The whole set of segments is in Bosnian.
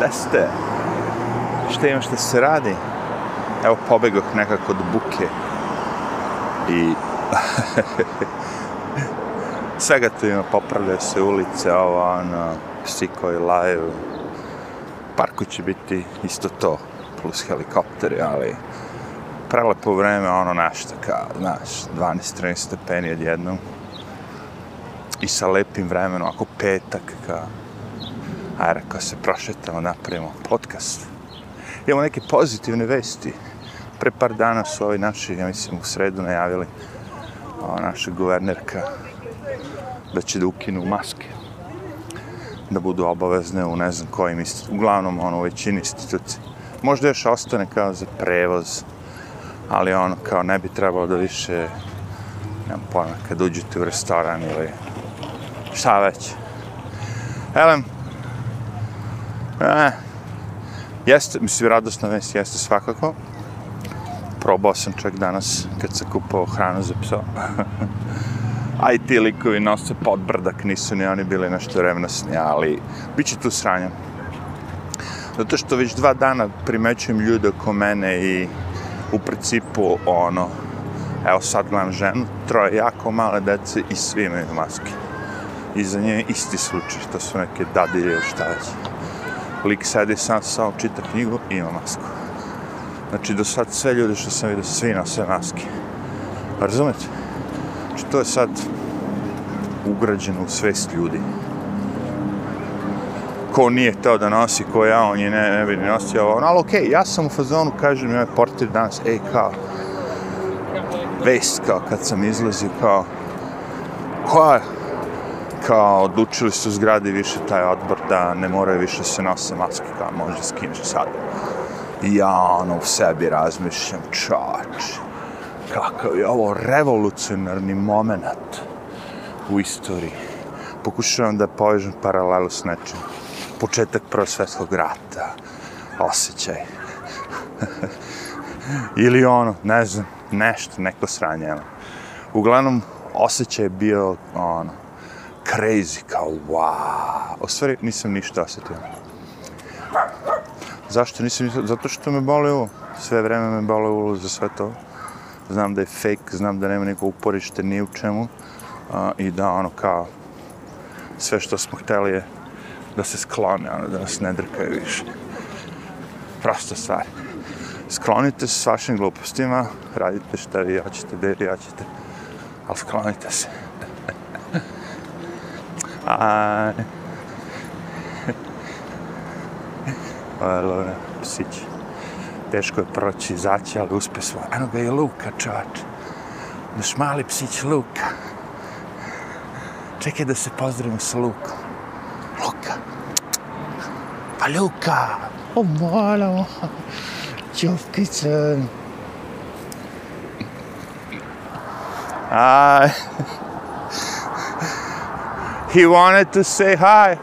gde ste? Šta ima šta se radi? Evo, pobegoh nekako od buke. I... Svega tu ima, popravlja se ulice, ovo, ono, psi koji laju. Parku će biti isto to, plus helikopteri, ali prelepo vreme, ono nešto kao, znaš, 12-13 stepeni odjednom. I sa lepim vremenom, ako petak, kao, a rekao se, prošetamo, napravimo podcast. Imamo neke pozitivne vesti. Pre par dana su ovi naši, ja mislim, u sredu najavili o, naša guvernerka da će da ukinu maske. Da budu obavezne u ne znam kojim institucijama. Uglavnom, ono, u većini institucija. Možda još ostane kao za prevoz, ali ono, kao ne bi trebalo da više, nemam pojma, kad uđete u restoran ili šta već. Elem, E, jeste, mislim, radosna vest jeste svakako. Probao sam čak danas kad sam kupao hranu za psa. A i ti likovi nose podbrdak, nisu ni oni bili nešto revnosni, ali bit će tu sranja. Zato što već dva dana primećujem ljude oko mene i u principu ono, evo sad gledam ženu, troje jako male dece i svi imaju maske. I za nje isti slučaj, to su neke dadilje ili šta već lik sedi sam sam, čita knjigu i ima masku. Znači, do sad sve ljudi što sam vidio, svi nose maske. Pa razumete? Znači, to je sad ugrađeno u svest ljudi. Ko nije teo da nosi, ko ja, on je ne, ne bi nosio ovo. ali okej, okay, ja sam u fazonu, kažem, ja je portir danas, ej, kao, vest, kao, kad sam izlazio, kao, koja, kao odlučili su zgradi više taj odbor da ne moraju više se nose maske kao može skinuti sad. I ja ono u sebi razmišljam, čač, kakav je ovo revolucionarni moment u istoriji. Pokušavam da povežem paralelu s nečim. Početak prosvetskog rata, osjećaj. Ili ono, ne znam, nešto, neko sranje. Uglavnom, osjećaj je bio, ono, crazy, kao wow. O stvari, nisam ništa osjetio. Zašto nisam ništa? Zato što me boli ovo. Sve vreme me boli ovo za sve to. Znam da je fake, znam da nema neko uporište ni u čemu. Uh, I da ono kao, sve što smo hteli je da se sklone, ono, da nas ne drkaju više. Prosta stvar. Sklonite se s vašim glupostima, radite šta vi hoćete, gde vi hoćete, ali sklonite se. Aj. Alo, psić. Teško je proći, izaći, ali uspe svoj. Eno ga je Luka, čovač. Naš mali psić Luka. Čekaj da se pozdravimo sa Lukom. Luka. Pa Luka. O, malo. Čovkice. Aj. He wanted to say hi.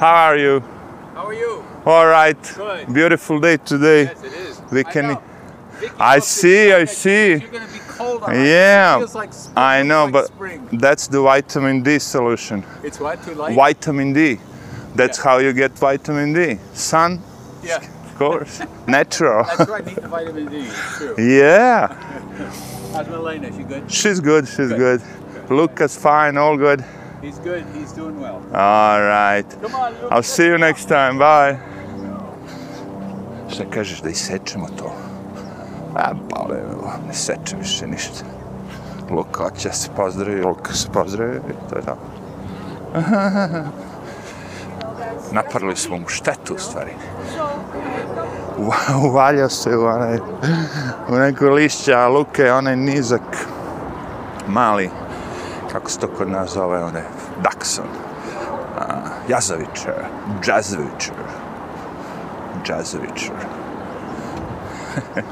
How are you? How are you? All right. Good. Beautiful day today. Yes, it is. We I can. Vicky I see. I see. You're gonna be cold on. Yeah, like I know, like but spring. that's the vitamin D solution. it's what light. Vitamin D. That's Yeah. how you get vitamin D. Sun, Yeah, of course. Natural. that's right. Need the vitamin D. It's true. yeah. How's Milena? She good? She's good. She's good. Lucas fine. All good. He's good. He's doing well. All right. Come on, Luke. I'll see you next time. Bye. Šta kažeš da isečemo to? A, bale, ne sečem više ništa. Luka će se pozdravi, Luka se pozdravi i to je to. Napravili smo mu štetu u stvari. Uvaljao se u, onaj, u neko lišća, a Luka je onaj nizak, mali, kako se to kod nas zove, one, Dakson. Uh, Jazovičar, Džazovičar, e, Džazovičar. E, e.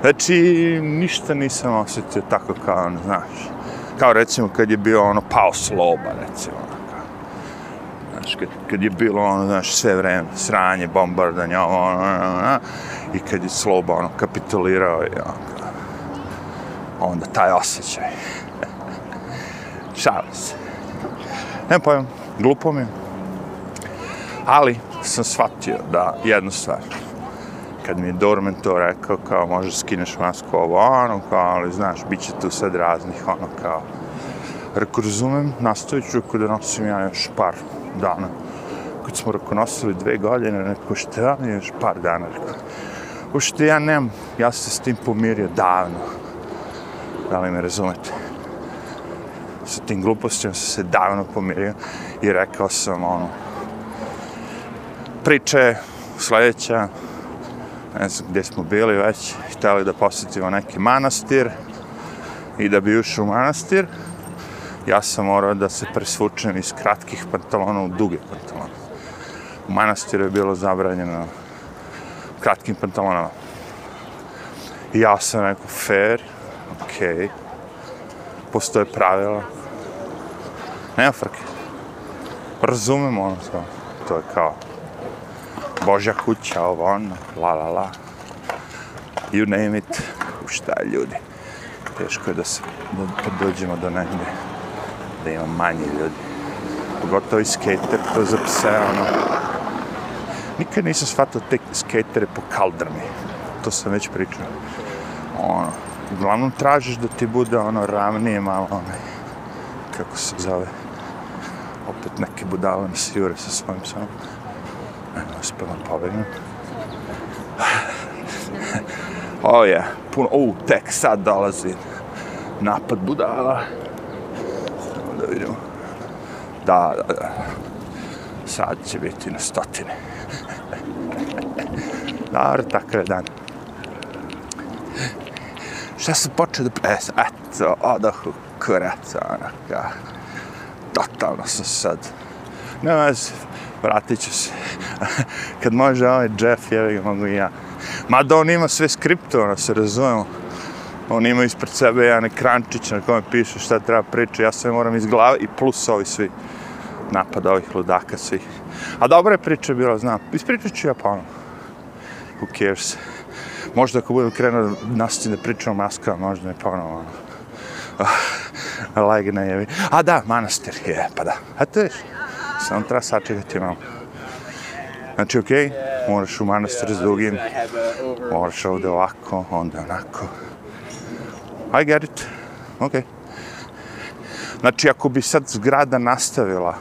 znači, ništa nisam osjetio tako kao, ono, znaš, kao recimo kad je bio ono pao sloba, recimo. Ono, znaš, kad, kad je bilo ono, znaš, sve vreme, sranje, bombardanje, ono, ono, ono, ono, i kad je sloba, ono, kapitulirao i ono, onda taj osjećaj. Šalim se. Ne pojem, glupo mi je. Ali sam shvatio da jednu stvar, kad mi je Dorman to rekao, kao možeš skineš masku ovo, ono, kao, ali znaš, bit će tu sad raznih, ono, kao, Rekao, razumem, nastavit ću ako da nosim ja još par dana. Kad smo rekao, nosili dve godine, rekao, šta ja još par dana, rekao. Ušte ja nemam, ja se s tim pomirio davno. Da li me razumete? Sa tim glupostima sam se davno pomirio i rekao sam, ono, priče sljedeća, ne znam gdje smo bili već, htjeli da posjetimo neki manastir i da bi ušao u manastir, ja sam morao da se presvučem iz kratkih pantalona u duge pantalone. U manastiru je bilo zabranjeno kratkim pantalonama. I ja sam rekao, fair, okej, okay postoje pravila. Nema frke. Razumem ono to. To je kao Božja kuća, ovo ono, la la la. You name it. Šta je ljudi? Teško je da se da dođemo do negde da ima manje ljudi. Pogotovo i skater, to za pse, ono. Nikad nisam shvatio te skatere po kaldrmi. To sam već pričao. Ono, uglavnom tražiš da ti bude ono ravnije malo, onaj, kako se zove. Opet neke budale mi se jure sa svojim psom. Ajmo, uspjela pobegnu. o oh, je, yeah. puno, u, tek sad dolazi napad budala da vidimo. Da, da, da. Sad će biti na stotine. Dobro, takav je dan. Šta sam počeo da... E, eto, odah u kurac, onaka. Totalno sam sad. Ne vez, vratit ću se. Kad može ovaj Jeff, jevi ga mogu i ja. Mada on ima sve skriptovano, se razumemo on ima ispred sebe jedan ekrančić na kome piše šta treba pričati, ja sve moram iz glave i plus ovi svi napad ovih ludaka svih. A dobra je priča bila, znam, ispričat ću ja ponovno. Who cares? Možda ako budem krenuo nastaviti da pričam o maskama, možda ne ponovno. Ah, Legne jevi. A da, manastir je, pa da. A to viš, samo treba sačekati malo. Znači, okej, okay, moraš u manastir s drugim, moraš ovde ovako, onda onako. I get it. Ok. Znači, ako bi sad zgrada nastavila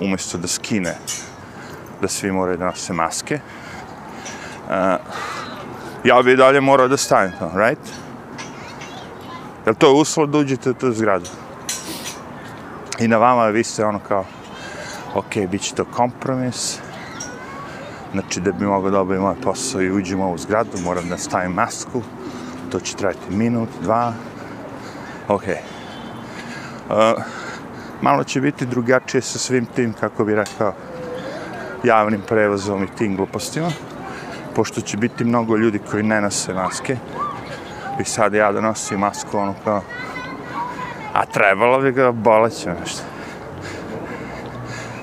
umjesto da skine da svi moraju da nose maske, uh, ja bi dalje morao da stavim to, right? Jer to je uslov da uđete u tu zgradu? I na vama vi ste ono kao, ok, bit će to kompromis, znači da bi mogao da moj ovaj posao i uđem u ovu zgradu, moram da stavim masku, to će trajati minut, dva. Ok. Uh, malo će biti drugačije sa svim tim, kako bi rekao, javnim prevozom i tim glupostima. Pošto će biti mnogo ljudi koji ne nose maske. I sad ja da nosim masku, ono kao... A trebalo bi ga boleći nešto.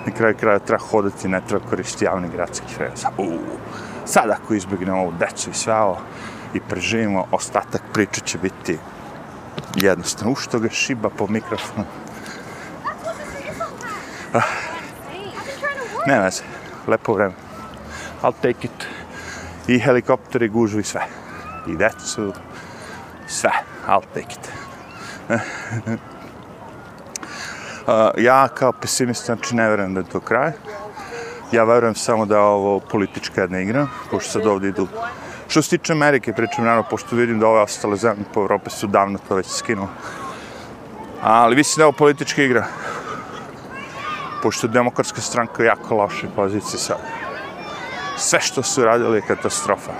Na kraju kraja treba hodati, ne treba koristiti javni gradski prevoz. Uuu. Sad ako izbjegnemo ovu decu i sve ovo, i preživimo, ostatak priče će biti jednostavno. Ušto ga šiba po mikrofonu. Ah. Ne veze, lepo vreme. I'll take it. I helikopteri, gužu i sve. I decu, sve. I'll take it. uh, ja kao pesimist, znači ne verujem da je to kraj. Ja verujem samo da je ovo politička jedna igra, pošto sad ovdje idu Što se tiče Amerike, pričam naravno, pošto vidim da ove ostale zemlje po Evrope su davno to već skinuo. Ali mislim da je ovo politička igra. Pošto je demokratska stranka jako loše pozicije sad. Sve što su radili je katastrofa.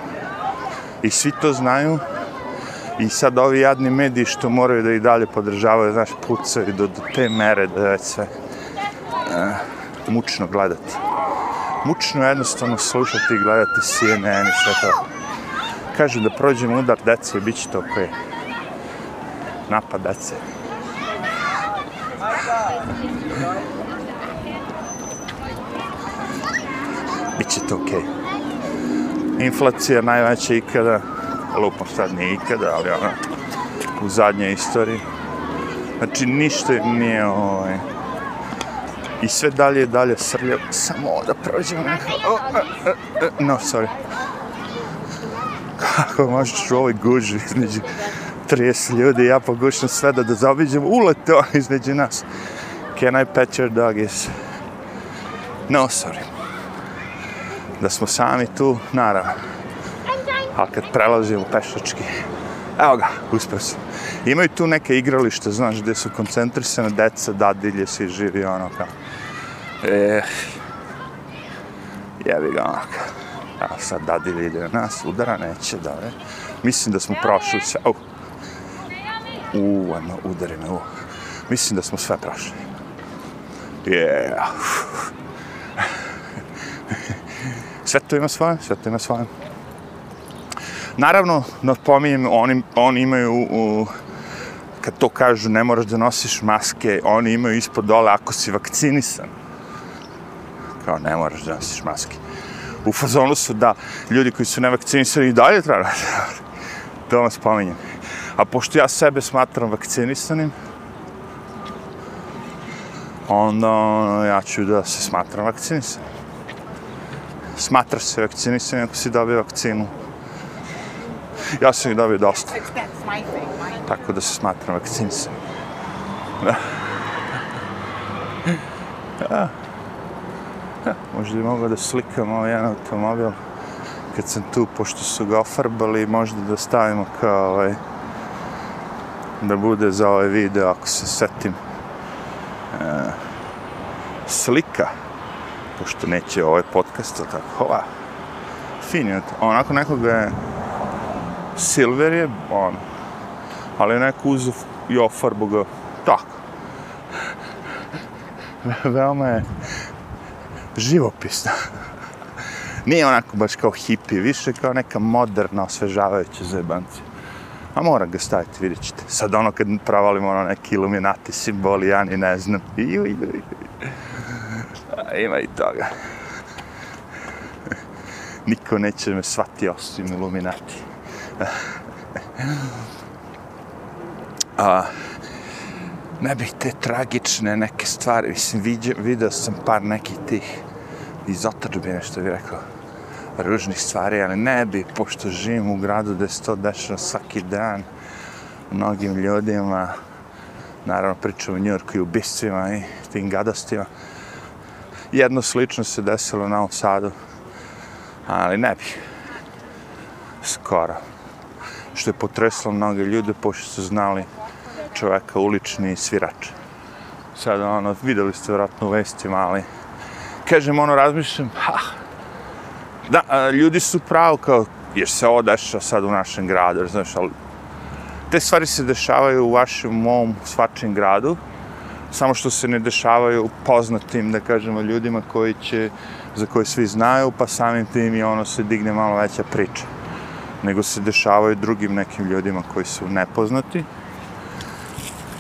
I svi to znaju. I sad ovi jadni mediji što moraju da i dalje podržavaju, znaš, pucaju do, do te mere da je sve uh, mučno gledati. Mučno jednostavno slušati i gledati CNN i sve to Kažu da prođemo udar dece bit će to koje napad dece. Biće okej. Okay. Inflacija najveća ikada, lupom sad nije ikada, ali ona u zadnjoj istoriji. Znači ništa nije ovaj, I sve dalje i dalje srljam. Samo da prođemo neko. Oh, uh, e, uh, e, e, no, sorry. Kako možeš u ovoj guži između 30 ljudi, ja pogušam sve da da zaobiđem ulete on između nas. Can I pet your doggies? No, sorry. Da smo sami tu, naravno. Ali kad prelazimo pešački, evo ga, uspio sam. Imaju tu neke igralište, znaš, gdje su koncentrisane deca, dadilje, svi živi, ono kao. Eh, jebi ga, ono kao. A sad dadilje ide na nas, udara neće, da ne. Mislim da smo prošli sve. Uh. U, ajmo, udari me, u. Mislim da smo sve prošli. Yeah sve to ima svoje, sve to ima svoje. Naravno, napominjem, oni, oni imaju, u, kad to kažu, ne moraš da nosiš maske, oni imaju ispod dole ako si vakcinisan. Kao, ne moraš da nosiš maske. U fazonu su da ljudi koji su nevakcinisani i dalje treba da To vam spominjem. A pošto ja sebe smatram vakcinisanim, onda ono, ja ću da se smatram vakcinisanim. Smatraš se vakcinisanim ako si dobio vakcinu. Ja sam ih dobio dosta. Tako da se smatram vakcinisanim. Da. Ja. Ja, možda bi mogao da slikam ovaj jedan automobil kad sam tu, pošto su ga ofarbali, možda da stavimo kao ovaj, da bude za ovaj video, ako se setim, e, slika, pošto neće ovaj podcast, ali tako, ova, fin onako nekoga je, silver je, on, ali neko uz i ofarbu ga, tako. Veoma je živopisno. Nije onako baš kao hippie, više kao neka moderna, osvežavajuća zajebancija. A mora ga staviti, vidjet ćete. Sad ono kad pravalimo ono neki iluminati simboli, ja ni ne znam. Iu, iu, iu. Ima i toga. Niko neće me svati osim iluminati. A, ne bih te tragične neke stvari, mislim, vidio, vidio sam par nekih tih iz otrbine, što bih rekao, ružnih stvari, ali ne bi, pošto živim u gradu gde se to dešava svaki dan, mnogim ljudima, naravno pričam u Njurku i u i tim gadostima. Jedno slično se desilo na ovom sadu, ali ne bi. Skoro. Što je potreslo mnoge ljude, pošto su znali čoveka ulični svirač. Sad, ono, videli ste vratno u vestima, ali kažem, ono, razmišljam, ha, da, a, ljudi su pravo kao, jer se ovo dešava sad u našem gradu, znaš, ali te stvari se dešavaju u vašem, mom, svačem gradu, samo što se ne dešavaju poznatim, da kažemo, ljudima koji će, za koje svi znaju, pa samim tim i ono se digne malo veća priča. Nego se dešavaju drugim nekim ljudima koji su nepoznati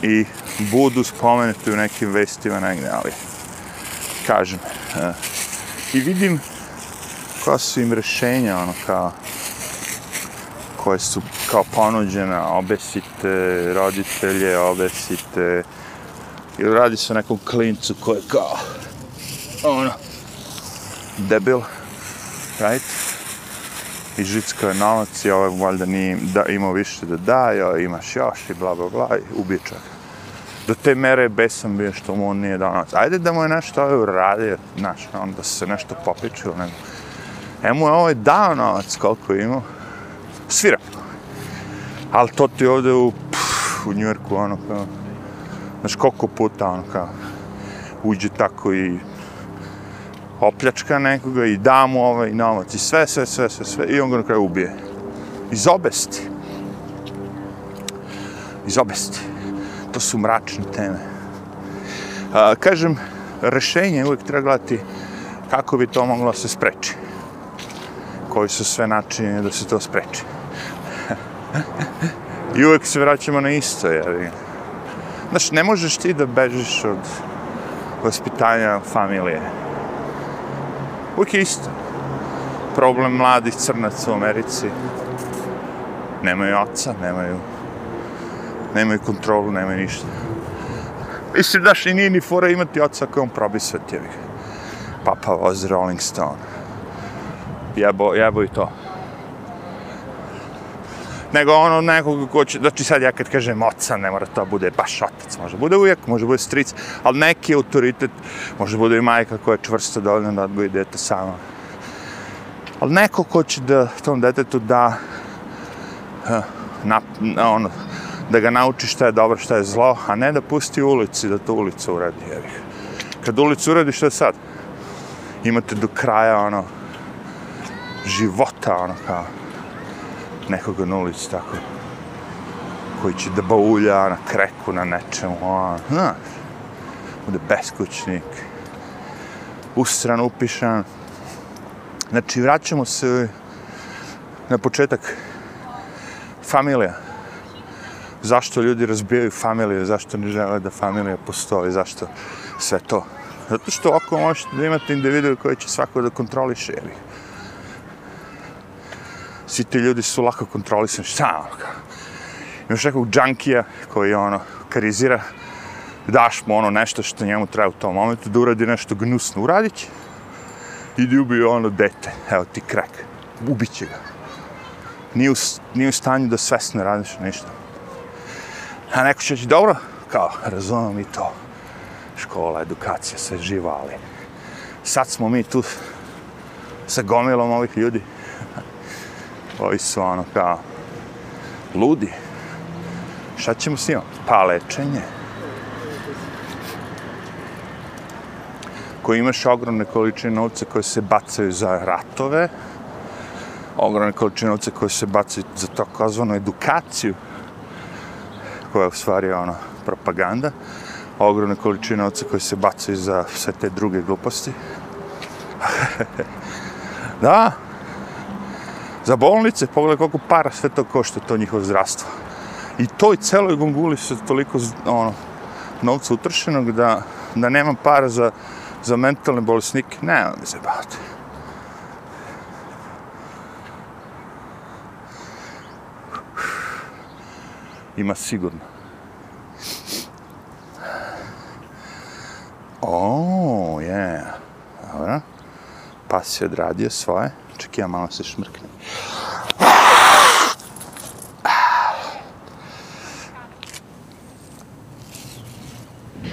i budu spomenuti u nekim vestima negdje, ali kažem. E, I vidim koja su im rešenja, ono, kao, koje su kao ponuđena, obesite roditelje, obesite, ili radi se o nekom klincu koji je kao, ono, debil, right? I žicka je novac i ovaj valjda nije da, imao više da daje, imaš još i bla bla bla, i ubije do te mere besan bio što mu on nije dao novac. Ajde da mu je nešto ovaj uradio, znaš, on da se nešto popičilo, nego. E mu je ovaj dao novac koliko je imao. Svira. Ali to ti ovde u, pff, u Njujorku, ono, kao, znaš, koliko puta, ono, kao, uđe tako i opljačka nekoga i da mu ovaj novac i sve, sve, sve, sve, sve, i on ga na kraju ubije. Iz obesti. Iz obesti to su mračne teme. A, kažem, rešenje uvijek treba gledati kako bi to moglo se spreči. Koji su sve načini da se to spreči. I uvijek se vraćamo na isto, jer... Znaš, ne možeš ti da bežiš od vaspitanja familije. Uvijek je isto. Problem mladih crnaca u Americi. Nemaju oca, nemaju nemaju kontrolu, nemaju ništa. Mislim, daš, i nije ni fora imati oca koji on probi sve. Papa Voz, Rolling Stone. Jebo, jebo i to. Nego ono nekog ko će, znači sad ja kad kažem oca, ne mora to bude baš otac, može bude uvijek, može bude stric, ali neki autoritet, može bude i majka koja je čvrsta dovoljna da odgoji dete sama. Ali neko ko će da tom detetu da na, na, ono, da ga nauči šta je dobro, šta je zlo, a ne da pusti u ulici, da to ulica uradi, jevih. Kad ulicu uradi, što je sad? Imate do kraja, ono, života, ono, kao, nekoga na ulici, tako, koji će da baulja na kreku, na nečemu, a, znaš, bude beskućnik, usran, upišan. Znači, vraćamo se na početak familija. Zašto ljudi razbijaju familije, zašto ne žele da familija postoji, zašto sve to. Zato što ako možete da imate individu koji će svako da kontroliše, jer Svi ti ljudi su lako kontrolisani, šta ono kao? Imaš nekog džankija koji ono, karizira, daš mu ono nešto što njemu treba u tom momentu, da uradi nešto gnusno, uradit će. Idi ubi ono dete, evo ti krak, ubit će ga. Nije u, nije u stanju da svesno radiš ništa. A neko će reći, dobro, kao, razumem i to. Škola, edukacija, sve živa, ali sad smo mi tu sa gomilom ovih ljudi. Ovi su ono kao ludi. Šta ćemo s njima? Pa lečenje. Koji imaš ogromne količine novca koje se bacaju za ratove, ogromne količine novca koje se bacaju za takozvanu edukaciju, koja je u stvari ono, propaganda, ogromne količine novca koje se bacaju za sve te druge gluposti. da, za bolnice, pogledaj koliko para sve to košta, to njihovo zdravstvo. I toj celoj gonguli se toliko ono, novca utršenog da, da nema para za, za mentalne bolesnike. Ne, mi se bavite. Ima sigurno. O, oh, je. Yeah. Dobro si odradio svoje. Čekaj, ja malo se šmrknem.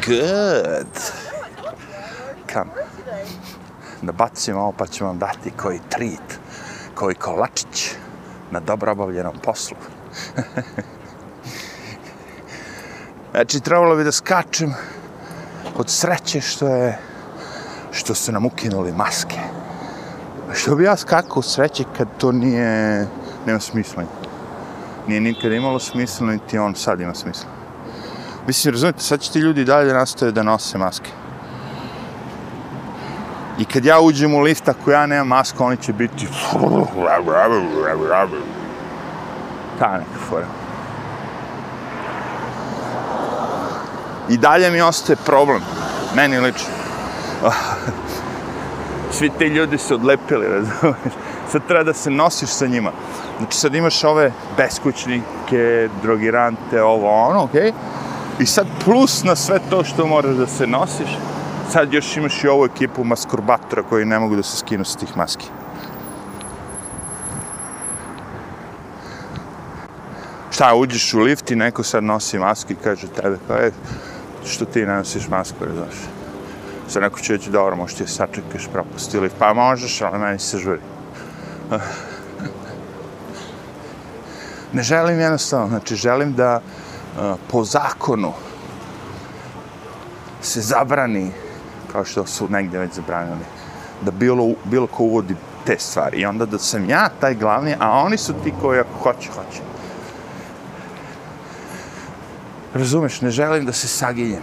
Good. Kam? Da bacim ovo pa ću vam dati koji treat, koji kolačić na dobro obavljenom poslu. znači, trebalo bi da skačem od sreće što je što su nam ukinuli maske. Što bi ja skakao sreće kad to nije, nema smisla. Nije nikada imalo smisla, niti on sad ima smisla. Mislim, razumijete, sad će ti ljudi dalje nastoje da nose maske. I kad ja uđem u lift, ako ja nemam masku, oni će biti... Ta neka fora. I dalje mi ostaje problem. Meni lično. Ah, Svi ti ljudi su odlepili, razumiješ? Sad treba da se nosiš sa njima. Znači sad imaš ove beskućnike, drogirante, ovo, ono, okej? Okay? I sad plus na sve to što moraš da se nosiš, sad još imaš i ovu ekipu maskurbatora koji ne mogu da se skinu s tih maski. Šta, uđeš u lift i neko sad nosi masku i kaže tebe, pa je, što ti ne nosiš masku, razumiješ? Sad neko će reći, dobro, možeš ti je sačekaš, propusti lift, pa možeš, ali meni se žuri. Ne želim jednostavno, znači želim da e, po zakonu se zabrani, kao što su negdje već zabranili, da bilo, bilo ko uvodi te stvari. I onda da sam ja taj glavni, a oni su ti koji ako hoće, hoće. Razumeš, ne želim da se saginjem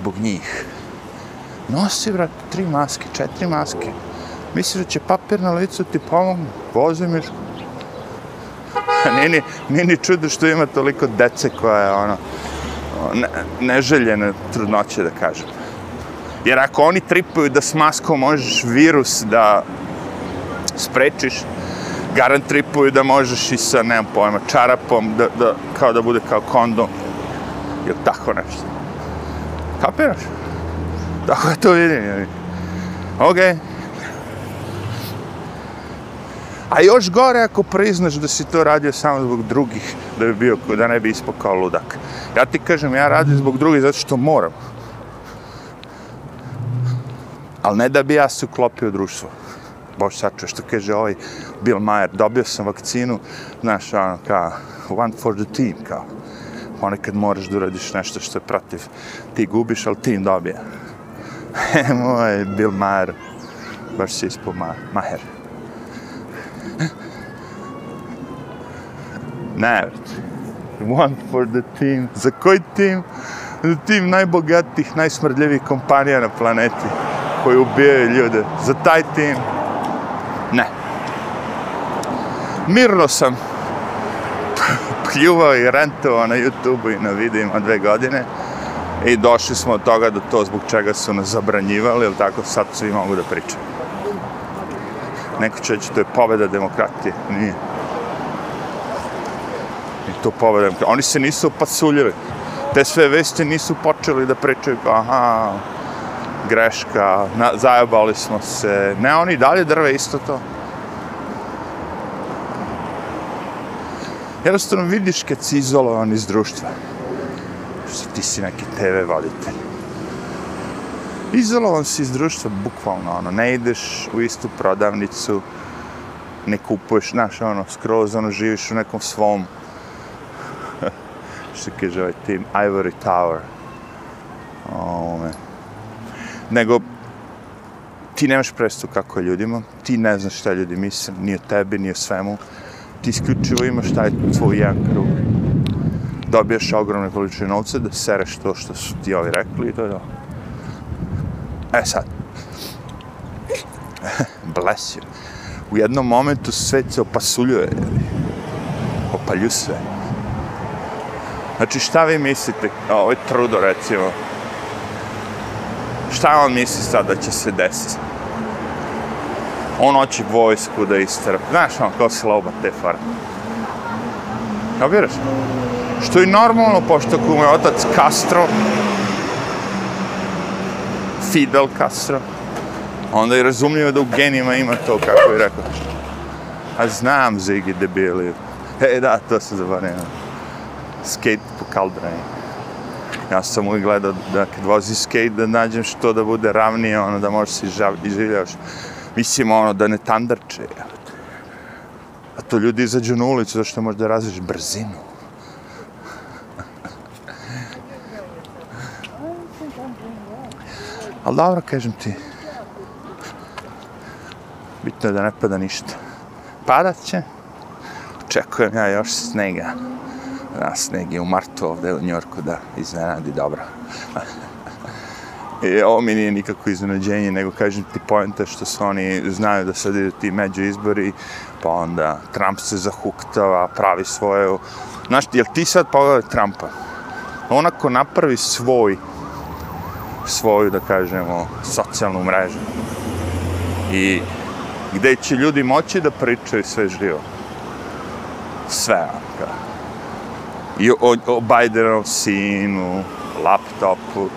zbog njih. Nosi, brat, tri maske, četiri maske. Misliš da će papir na licu ti pomogu? Vozi mišku. nije, ni, nije ni čudo što ima toliko dece koja je ono, ne, neželjene trudnoće da kažem. Jer ako oni tripuju da s maskom možeš virus da sprečiš, garant tripuju da možeš i sa, nemam pojma, čarapom, da, da, kao da bude kao kondom. Ili tako nešto. Kapiraš? Tako ja to vidim. jebi. Okej. A još gore ako priznaš da si to radio samo zbog drugih, da bi bio, da ne bi ispao kao ludak. Ja ti kažem, ja radim zbog drugih zato što moram. Ali ne da bi ja se uklopio u društvo. Bož sačuje što kaže ovaj Bill Maher, dobio sam vakcinu, znaš, ono, kao, one for the team, kao. Ponekad moraš da uradiš nešto što je protiv. Ti gubiš, ali tim dobija. Moj Bill Maher, baš si ispao Ma Maher. Ne, one for the team. Za koji tim? Za tim najbogatijih, najsmrdljivih kompanija na planeti koji ubijaju ljude. Za taj tim? Ne. Mirno sam pljuvao i rentovao na YouTube-u i na videima dve godine i došli smo od toga da to zbog čega su nas zabranjivali, ili tako sad svi mogu da pričaju. Neko će reći, to je pobjeda demokratije. Nije. I to pobjeda demokratije. Oni se nisu opasuljili. Te sve vesti nisu počeli da pričaju aha, greška, na, zajabali smo se. Ne, oni dalje drve isto to. Jednostavno vidiš kad si izolovan iz društva. Ti si neki TV voditelj. Izolovan si iz društva, bukvalno, ono, ne ideš u istu prodavnicu, ne kupuješ, znaš, ono, skroz, ono, živiš u nekom svom, što kaže ovaj tim, Ivory Tower. Ome. Nego, ti nemaš predstavu kako je ljudima, ti ne znaš šta ljudi misle, ni o tebi, ni o svemu. Ti isključivo imaš taj tvoj jedan krug. Dobiješ ogromne količine novca da sereš to što su ti ovi rekli i to je to. E sad. Bless you. U jednom momentu svet se opasuljuje. Opalju sve. Znači šta vi mislite, o, ovo je trudo recimo, šta on misli sad da će se desiti? On hoće vojsku da istera. Znaš on kao se loba te fara. Kapiraš? Što je normalno, pošto ako mu je otac Castro, Fidel Castro, onda je razumljivo da u genima ima to, kako je rekao. A znam, Ziggy, debili. E, da, to se zaboravio. Skate po kaldrani. Ja sam uvijek gledao da kad vozi skate da nađem što da bude ravnije, ono da možeš se izživljaš. Mislim, ono, da ne tandarče. Ja. A to ljudi izađu na ulicu zašto možda da razviš brzinu. Ali dobro, kažem ti. Bitno je da ne pada ništa. Padat će. Očekujem ja još snega. Da, sneg je u martu ovde u Njorku da iznenadi dobro. I ovo mi nije nikako iznenađenje, nego kažem ti pojenta što se oni znaju da sad idu ti među izbori, pa onda Trump se zahuktava, pravi svoje... Znaš, jel ti sad pogledaj Trumpa? Onako napravi svoj, svoju, da kažemo, socijalnu mrežu. I gde će ljudi moći da pričaju sve živo. Sve, onaka. I o, o Bidenovom sinu, laptopu,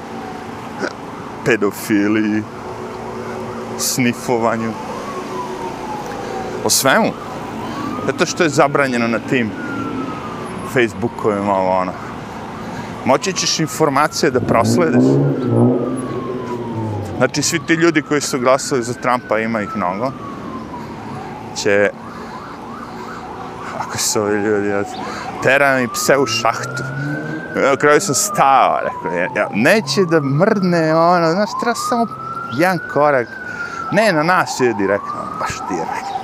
pedofiliji, snifovanju. O svemu. Zato što je zabranjeno na tim Facebookovima, ovo ono. Moći ćeš informacije da proslediš. Znači, svi ti ljudi koji su glasali za Trumpa, ima ih mnogo, će, ako su ovi ljudi, ja, tera mi pse u šahtu. Na kraju sam stao, rekao, ja, ja, neće da mrdne, ono, znaš, treba samo jedan korak. Ne, na nas je direktno, baš ti je rekao.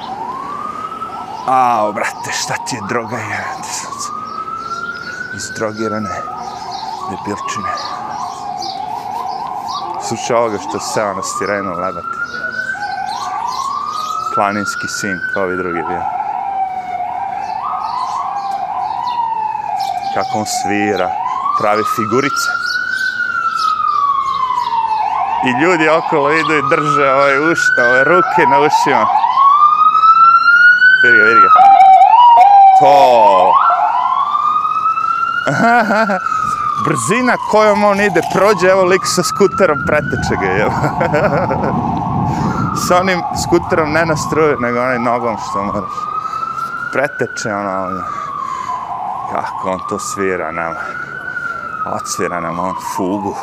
Ao, brate, šta ti je droga, jebate sunce. Izdrogirane debilčine. Slušaj ovoga što se ono stireno lebate. Planinski sin, kao ovi drugi bio. Kako on svira, prave figurice. I ljudi okolo idu i drže ove, ušta, ove ruke na ušima. Vidi ga, vidi ga. To. brzina kojom on ide, prođe, evo lik sa skuterom, preteče ga, evo. sa onim skuterom ne na struju, nego onaj nogom što moraš. Preteče, ono, ono. kako on to svira nama. Odsvira nam on fugu.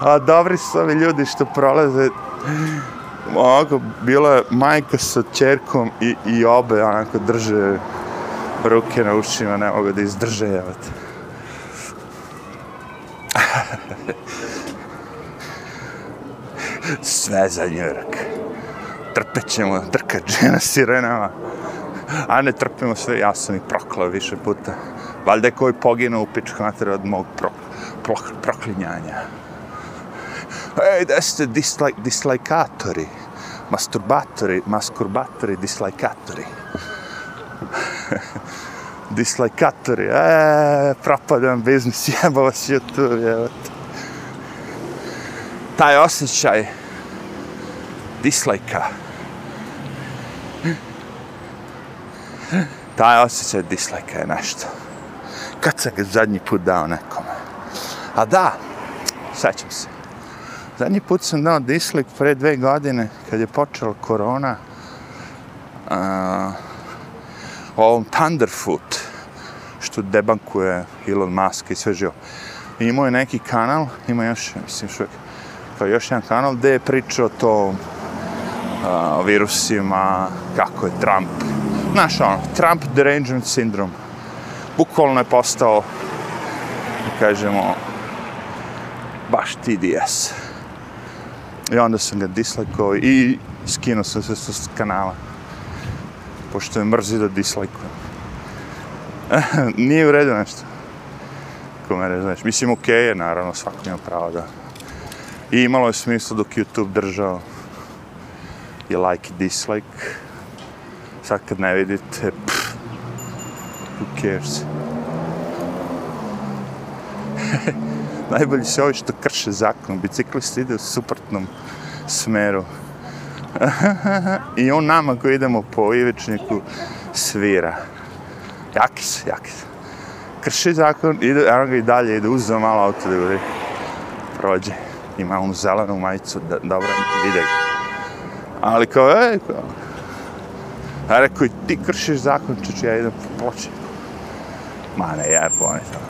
A dobri su ovi ljudi što prolaze. Ovako, bila je majka sa čerkom i, i obe onako drže ruke na ušima, ne mogu da izdrže, evo te. Sve za njurk. Trpet ćemo, žena sirenama. A ne trpimo sve, ja sam ih proklao više puta. Valjda je koji poginuo u pičku materiju od mog pro, pro, proklinjanja. Ej, da ste dislike, dislikatori. Masturbatori, maskurbatori, dislikatori. dislikatori, e, propadam biznis, jeba vas YouTube, jeba Taj osjećaj dislajka. Taj osjećaj dislike je nešto. Kad sam ga zadnji put dao nekome? A da, sećam se. Zadnji put sam dao dislike pre dve godine, kad je počela korona, uh, ovom Thunderfoot, što debankuje Elon Musk i sve živo. I imao je neki kanal, ima još, mislim, što kao pa još jedan kanal, gde je pričao to uh, virusima, kako je Trump, znaš ono, Trump derangement syndrome. Bukvalno je postao, kažemo, baš TDS. I onda sam ga dislajkao i skinuo sam se s kanala. Pošto je mrzi da dislajkujem. Nije u redu nešto. Ko me znaš. Mislim, okej okay je, naravno, svako ima pravo da... I imalo je smisla dok YouTube držao i like i dislike. Sad kad ne vidite, pff, who cares? Najbolji se ovi što krše zakon. biciklist ide u suprotnom smeru. I on nama koji idemo po ivičniku svira. Jaki se, jaki se. Krši zakon, ide, eno ga i dalje, ide uzeo malo auto da gori. Prođe. Ima onu zelenu majicu, da, dobro, vide ga. Ali kao, ej, kao. A rekao, ti kršiš zakon, čuč, ja idem po ploče. Ma ne, ja je ponetao.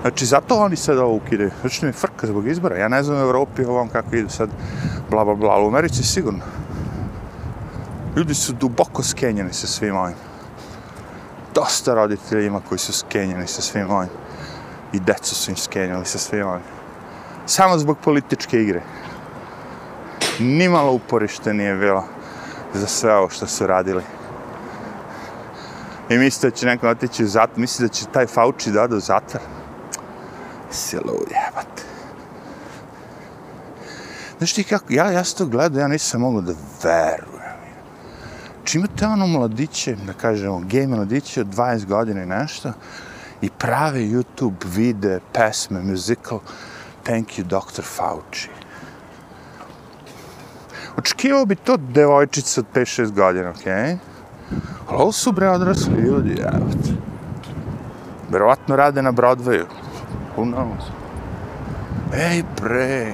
Znači, zato oni sad ovo ukidaju. Znači, mi frka zbog izbora. Ja ne znam u Evropi ovom kako idu sad, bla, bla, bla, ali u Americi sigurno. Ljudi su duboko skenjeni sa svim ovim. Dosta roditelja ima koji su skenjeni sa svim ovim. I decu su im skenjali sa svim ovim. Samo zbog političke igre. Nimalo uporište nije bilo za sve ovo što su radili. I mislite da će neko otići u zatvor, mislite da će taj Fauci da ode u zatvor si lud, jebate. Znaš ti kako, ja, ja sam to gledao, ja nisam mogu da verujem. Či imate ono mladiće, da kažemo, gej mladiće od 20 godina i nešto, i prave YouTube vide, pesme, musical, thank you, Dr. Fauci. Očekivao bi to devojčica od 5-6 godina, okej? Okay? Ali ovo su bre odrasli ljudi, jebate. Verovatno rade na Broadwayu. Who knows? Ej, bre.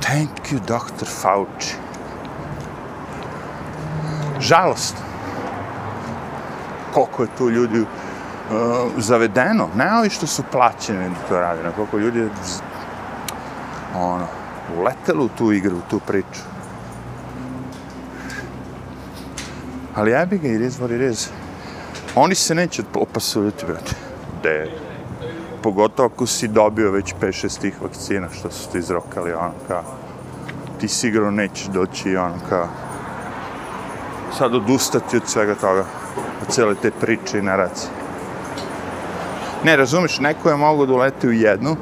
Thank you, Dr. Fauci. Žalost. Koliko je tu ljudi uh, zavedeno. Ne ovi što su plaćeni da to na Koliko ljudi je ono, uletelo u tu igru, u tu priču. Ali ja bi ga i rez, voli rez. Oni se neće opasujuti, brate. De, pogotovo ako si dobio već 5-6 tih vakcina što su ti izrokali, ono kao, ti sigurno nećeš doći, ono kao, sad odustati od svega toga, od cele te priče i naracije. Ne, razumiš, neko je mogo da uleti u jednu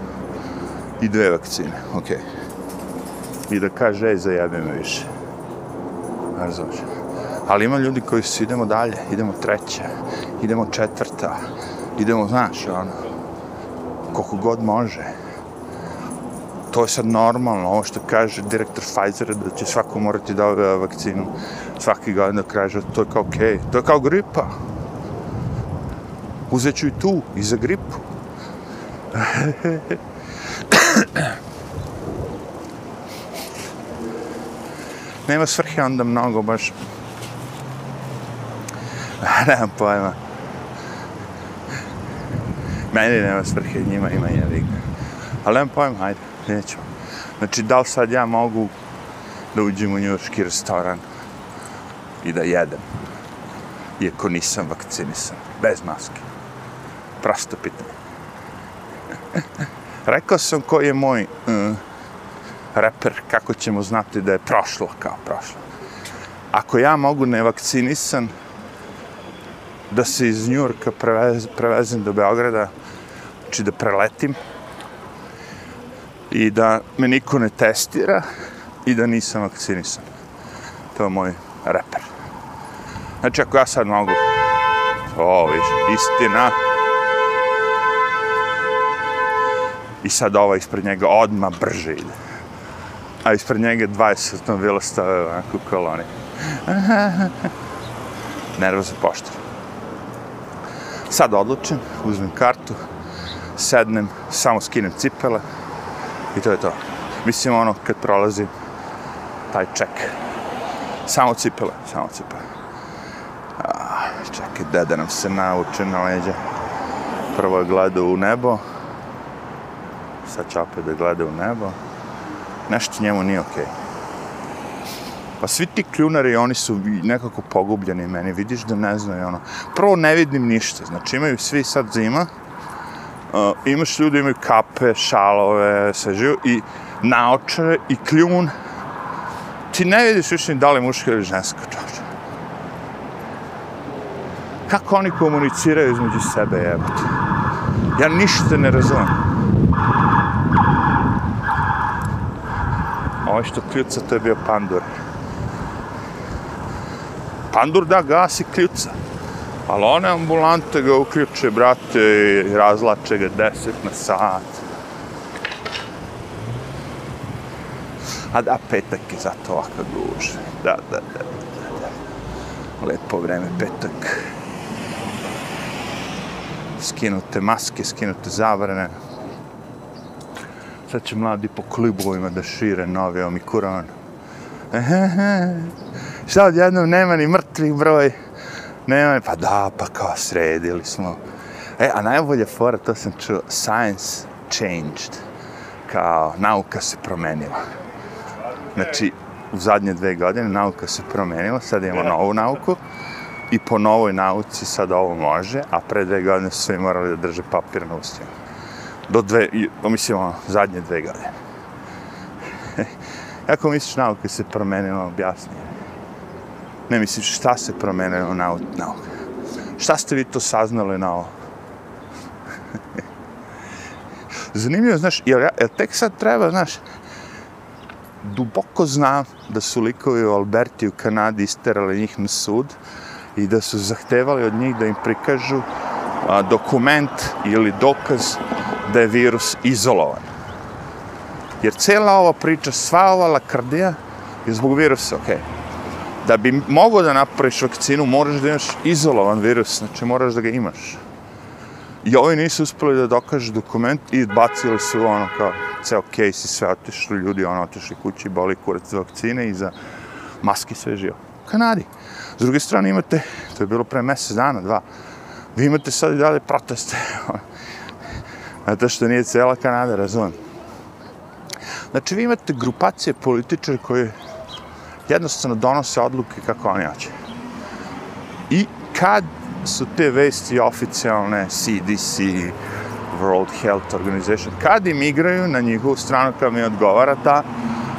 i dve vakcine, okej. Okay. I da kaže, ej, zajebi me više. Razumiješ? Ali ima ljudi koji su, idemo dalje, idemo treća, idemo četvrta, idemo, znaš, ono, koliko god može. to je sad normalno, ovo što kaže direktor Pfizera da će svako morati da ove vakcinu svaki godin do kraja to je kao okej, okay. to je kao gripa. Uzet ću i tu, i za gripu. Nema svrhe onda mnogo baš. Nemam pojma. Meni nema svrhe, njima ima jedik. Ali nemam pojma, hajde, nećemo. Znači, da li sad ja mogu da uđem u njurški restoran i da jedem, iako nisam vakcinisan, bez maske? Prosto pitanje. Rekao sam koji je moj uh, reper, kako ćemo znati da je prošlo kao prošlo. Ako ja mogu nevakcinisan da se iz Njurka prevez, prevezem do Beograda, znači da preletim i da me niko ne testira i da nisam vakcinisan. To je moj reper. Znači ako ja sad mogu, o, viš, istina, i sad ova ispred njega odma brže ide. A ispred njega 20 automobila stave onako u koloni. Nervo poštar. Sad odlučim, uzmem kartu, sednem, samo skinem cipele i to je to. Mislim ono kad prolazi taj ček. Samo cipele, samo cipele. Ah, čekaj, deda nam se nauče na leđa. Prvo je gledao u nebo, sad će opet da gleda u nebo. Nešto njemu nije okej. Okay. Pa svi ti kljunari, oni su nekako pogubljeni meni, vidiš da ne znaju ono. Prvo ne vidim ništa, znači imaju svi sad zima, uh, imaš ljudi, imaju kape, šalove, sve živo, i naočare, i kljun. Ti ne vidiš više da li muško ili žensko čoče. Kako oni komuniciraju između sebe, jebate? Ja ništa ne razumijem. Ovaj što kljuca, to je bio pandur. Pandur da gasi kljuca. Ali one ambulante ga uključe, brate, i razlače ga deset na sat. A da, petak je zato ovakav guž. Da, da, da, da, da. Lepo vreme, petak. Skinute maske, skinute zavrane sad će mladi po klubovima da šire nove omikuron. Šta odjednom nema ni mrtvih broj? Nema, pa da, pa kao sredili smo. E, a najbolje fora, to sam čuo, science changed. Kao, nauka se promenila. Znači, u zadnje dve godine nauka se promenila, sad imamo novu nauku i po novoj nauci sad ovo može, a pre dve godine su svi morali da drže papir na ustima do dve, pa mislim, ono, zadnje dve godine. Kako misliš nauka se promenila, ono, objasni. Ne misliš šta se promenilo na nauka? Šta ste vi to saznali na ovo? Zanimljivo, znaš, jer, jer tek sad treba, znaš, duboko znam da su likovi u Alberti u Kanadi isterali njih na sud i da su zahtevali od njih da im prikažu a, dokument ili dokaz da je virus izolovan. Jer cela ova priča, sva ova lakrdija je zbog virusa, okej. Okay. Da bi mogao da napraviš vakcinu, moraš da imaš izolovan virus, znači moraš da ga imaš. I ovi nisu uspeli da dokažu dokument i bacili su ono kao ceo case i sve otišli ljudi, ono otišli kući, boli kurac za vakcine i za maske sve živo. Kanadi. S druge strane imate, to je bilo pre mesec dana, dva, vi imate sad i dalje proteste. Ono, Zato što nije cijela Kanada, razumem. Znači, vi imate grupacije političara koje jednostavno donose odluke kako oni hoće. I kad su te vesti oficijalne, CDC, World Health Organization, kad im igraju na njihovu stranu, kad mi odgovara ta,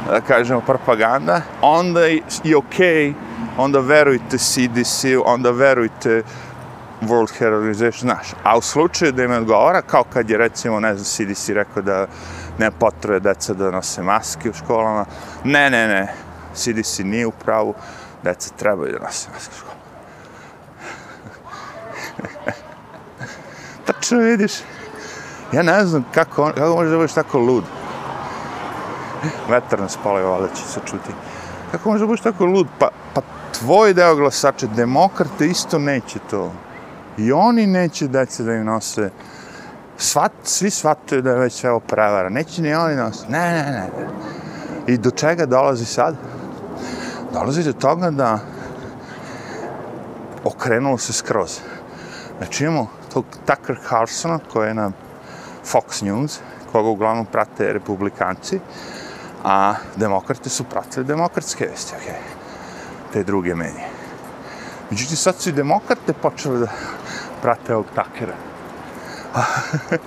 da kažemo, propaganda, onda je okej, okay, onda verujte CDC, onda verujte World Health Organization, znaš. A u slučaju da im odgovara, kao kad je recimo, ne znam, CDC rekao da ne potroje deca da nose maske u školama, ne, ne, ne, CDC nije u pravu, deca trebaju da nose maske u školama. Tačno vidiš, ja ne znam kako, on, kako možeš da budeš tako lud. Vetar nas pali, valjda će se čuti. Kako možeš da budeš tako lud? Pa, pa tvoj deo glasača, demokrate isto neće to. I oni neće dece da im nose Svat, svi shvataju da je već sve ovo prevara. Neće ni oni nas. Ne, ne, ne. I do čega dolazi sad? Dolazi do toga da okrenulo se skroz. Znači imamo tog Tucker Carlsona koji je na Fox News, koga uglavnom prate republikanci, a demokrate su pratili demokratske vesti, okay. te druge medije. Međutim, sad su i demokrate počeli da prate ovog takera.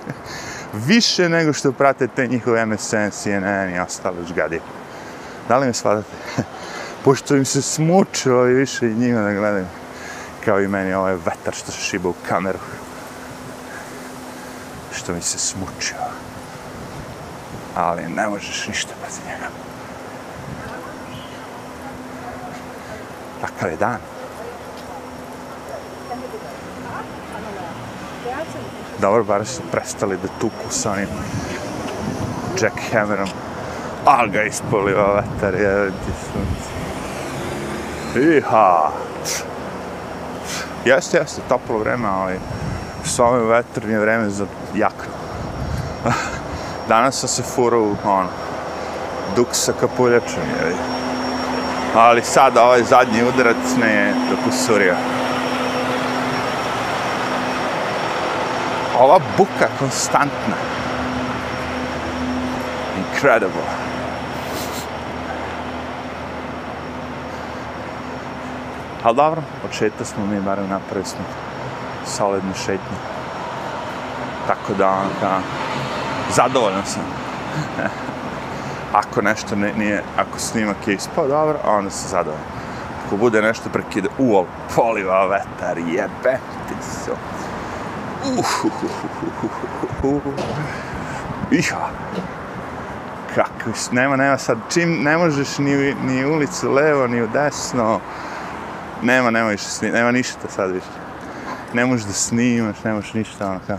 Više nego što prate te njihove MSN, CNN i ostale žgadije. Da li me shvatate? Pošto im se smučilo i više njima da gledaju. Kao i meni ovaj vetar što se šiba u kameru. Što mi se smučio. Ali ne možeš ništa bez njega. Takav je dan. Dobro, bar su prestali da tuku sa onim jackhammerom. Al ga ispoliva vetar, je ti sunce. Iha! Jeste, jeste, toplo vreme, ali s ovim vetrom je vreme za jakno. Danas sam se furao u, ono, duk sa kapuljačom, je Ali sad ovaj zadnji udarac ne je do ova buka konstantna. Incredible. Ali dobro, od šeta smo mi, barem napravili smo solidnu šetnju. Tako da, da, zadovoljan sam. ako nešto ne, nije, ako snimak je ispao dobro, onda sam zadovoljan. Ako bude nešto prekide, uol, poliva vetar, jebe ti se. Iha. Kako, nema, nema sad, čim ne možeš ni, ni ulicu levo, ni u desno, nema, nema više sni, nema ništa sad više. Ne možeš da snimaš, ne možeš ništa, ono kao,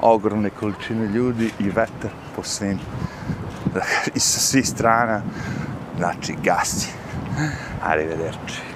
ogromne količine ljudi i vetar po svim, i sa svih strana, znači, gasi. Arrivederci.